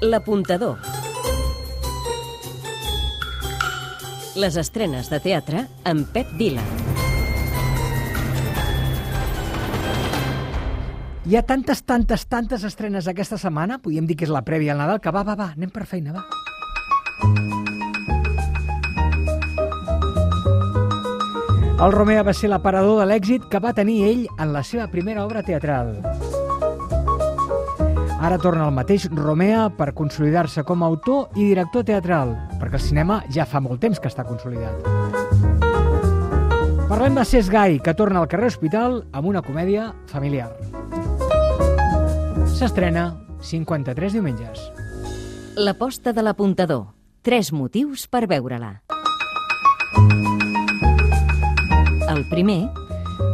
L'apuntador. Les estrenes de teatre amb Pep Vila. Hi ha tantes, tantes, tantes estrenes aquesta setmana, podríem dir que és la prèvia al Nadal, que va, va, va, anem per feina, va. El Romea va ser l'aparador de l'èxit que va tenir ell en la seva primera obra teatral. Ara torna el mateix Romea per consolidar-se com a autor i director teatral, perquè el cinema ja fa molt temps que està consolidat. Parlem de Cesc Gai, que torna al carrer Hospital amb una comèdia familiar. S'estrena 53 diumenges. L'aposta de l'apuntador. Tres motius per veure-la. El primer,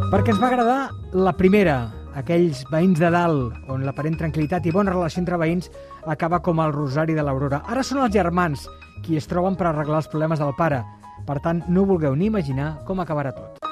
Perquè ens va agradar la primera, aquells veïns de dalt, on l'aparent tranquil·litat i bona relació entre veïns acaba com el rosari de l'Aurora. Ara són els germans qui es troben per arreglar els problemes del pare. Per tant, no vulgueu ni imaginar com acabarà tot.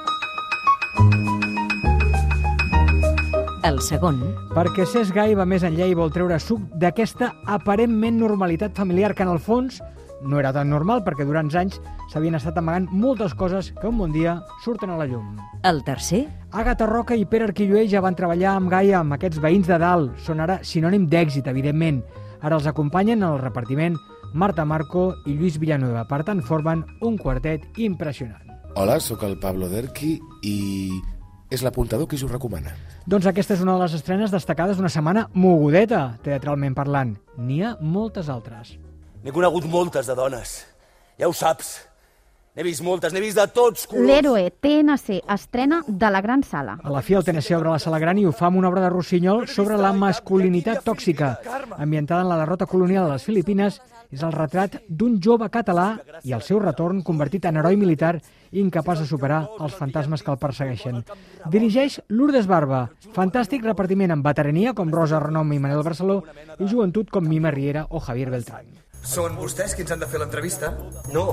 el segon, Perquè Cesc Gai va més enllà i vol treure suc d'aquesta aparentment normalitat familiar que en el fons no era tan normal perquè durant anys s'havien estat amagant moltes coses que un bon dia surten a la llum. el tercer, Àgata Roca i Pere Arquilluell ja van treballar amb Gaia, amb aquests veïns de dalt. Són ara sinònim d'èxit, evidentment. Ara els acompanyen en el repartiment Marta Marco i Lluís Villanueva. Per tant, formen un quartet impressionant. Hola, sóc el Pablo Derqui i és l'apuntador qui us ho recomana. Doncs aquesta és una de les estrenes destacades d'una setmana mogudeta, teatralment parlant. N'hi ha moltes altres. N'he conegut moltes de dones. Ja ho saps. N'he vist moltes, n'he vist de tots colors. L'Héroe TNC estrena de la Gran Sala. A la fi el TNC obre la sala gran i ho fa amb una obra de Rossinyol sobre la masculinitat tòxica. Ambientada en la derrota colonial de les Filipines, és el retrat d'un jove català i el seu retorn convertit en heroi militar incapaç de superar els fantasmes que el persegueixen. Dirigeix Lourdes Barba. Fantàstic repartiment amb veterania com Rosa Renom i Manel Barceló i joventut com Mima Riera o Javier Beltrán. Són vostès qui ens han de fer l'entrevista? No.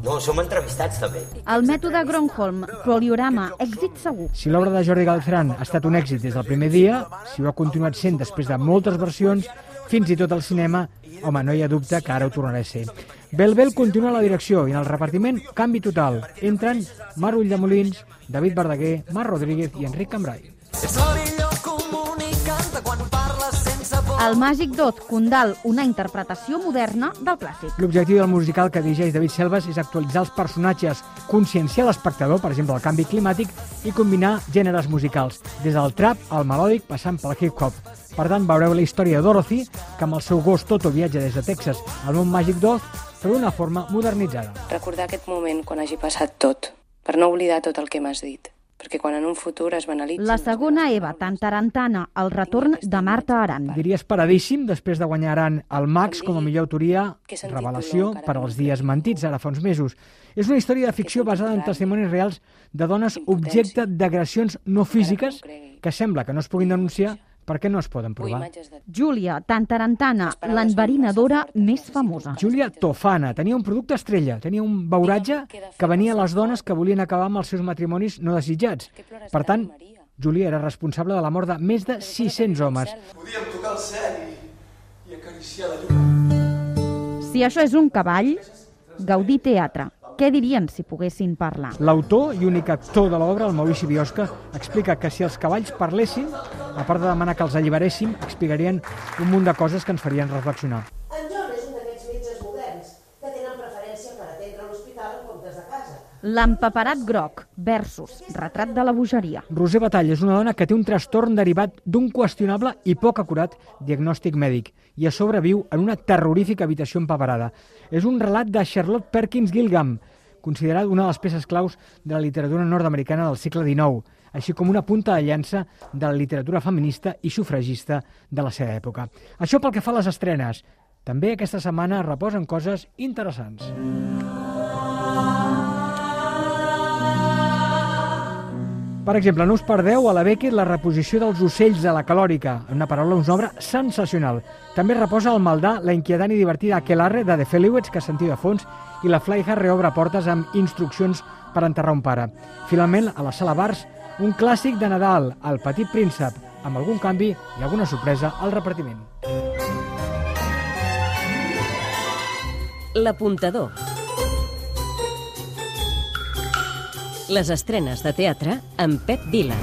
No, som entrevistats també. El mètode Gronholm, Proliorama, èxit segur. Si l'obra de Jordi Galceran ha estat un èxit des del primer dia, si ho ha continuat sent després de moltes versions, fins i tot al cinema, home, no hi ha dubte que ara ho tornarà a ser. Belbel continua a la direcció i en el repartiment canvi total. Entren Mar Ulldemolins, David Verdaguer, Mar Rodríguez i Enric Cambrai. És El Màgic Dot, Condal, una interpretació moderna del clàssic. L'objectiu del musical que dirigeix David Selves és actualitzar els personatges, conscienciar l'espectador, per exemple, el canvi climàtic, i combinar gèneres musicals, des del trap al melòdic passant pel hip-hop. Per tant, veureu la història de Dorothy, que amb el seu gos Toto viatja des de Texas al món màgic d'Oz, però d'una forma modernitzada. Recordar aquest moment quan hagi passat tot, per no oblidar tot el que m'has dit. Perquè quan en un futur es banalitzi... La segona Eva, tan tarantana, el retorn de Marta Aran. Diria esperadíssim, després de guanyar Aran el Max com a millor autoria, revelació per als dies mentits, ara fa uns mesos. És una història de ficció basada en testimonis reals de dones objecte d'agressions no físiques que sembla que no es puguin denunciar perquè no es poden provar. Júlia, tan tarantana, l'enverinadora més famosa. Júlia Tofana tenia un producte estrella, tenia un beuratge que venia a les dones que volien acabar amb els seus matrimonis no desitjats. Per tant, Júlia era responsable de la mort de més de 600 homes. Podíem tocar el cel i, i acariciar la llum. Si això és un cavall, gaudir teatre. Què dirien si poguessin parlar? L'autor i únic actor de l'obra, el Maurici Biosca, explica que si els cavalls parlessin, a part de demanar que els alliberéssim, explicarien un munt de coses que ens farien reflexionar. En John és un d'aquests metges moderns que tenen preferència per atendre a l'hospital en comptes de casa. L'empaperat groc versus retrat de la bogeria. Roser Batall és una dona que té un trastorn derivat d'un qüestionable i poc acurat diagnòstic mèdic i a sobre viu en una terrorífica habitació empaperada. És un relat de Charlotte Perkins Gilgam, considerat una de les peces claus de la literatura nord-americana del segle XIX, així com una punta de llança de la literatura feminista i sufragista de la seva època. Això pel que fa a les estrenes. També aquesta setmana reposen coses interessants. Per exemple, no us perdeu a la Beckett la reposició dels ocells de la calòrica, una paraula, una obra sensacional. També reposa al Maldà la inquietant i divertida Aquelarre de The Feliwets, que sentiu de fons, i la Flyha reobre portes amb instruccions per enterrar un pare. Finalment, a la sala Bars, un clàssic de Nadal, el Petit Príncep, amb algun canvi i alguna sorpresa al repartiment. L'apuntador. Les estrenes de teatre amb Pep Vila.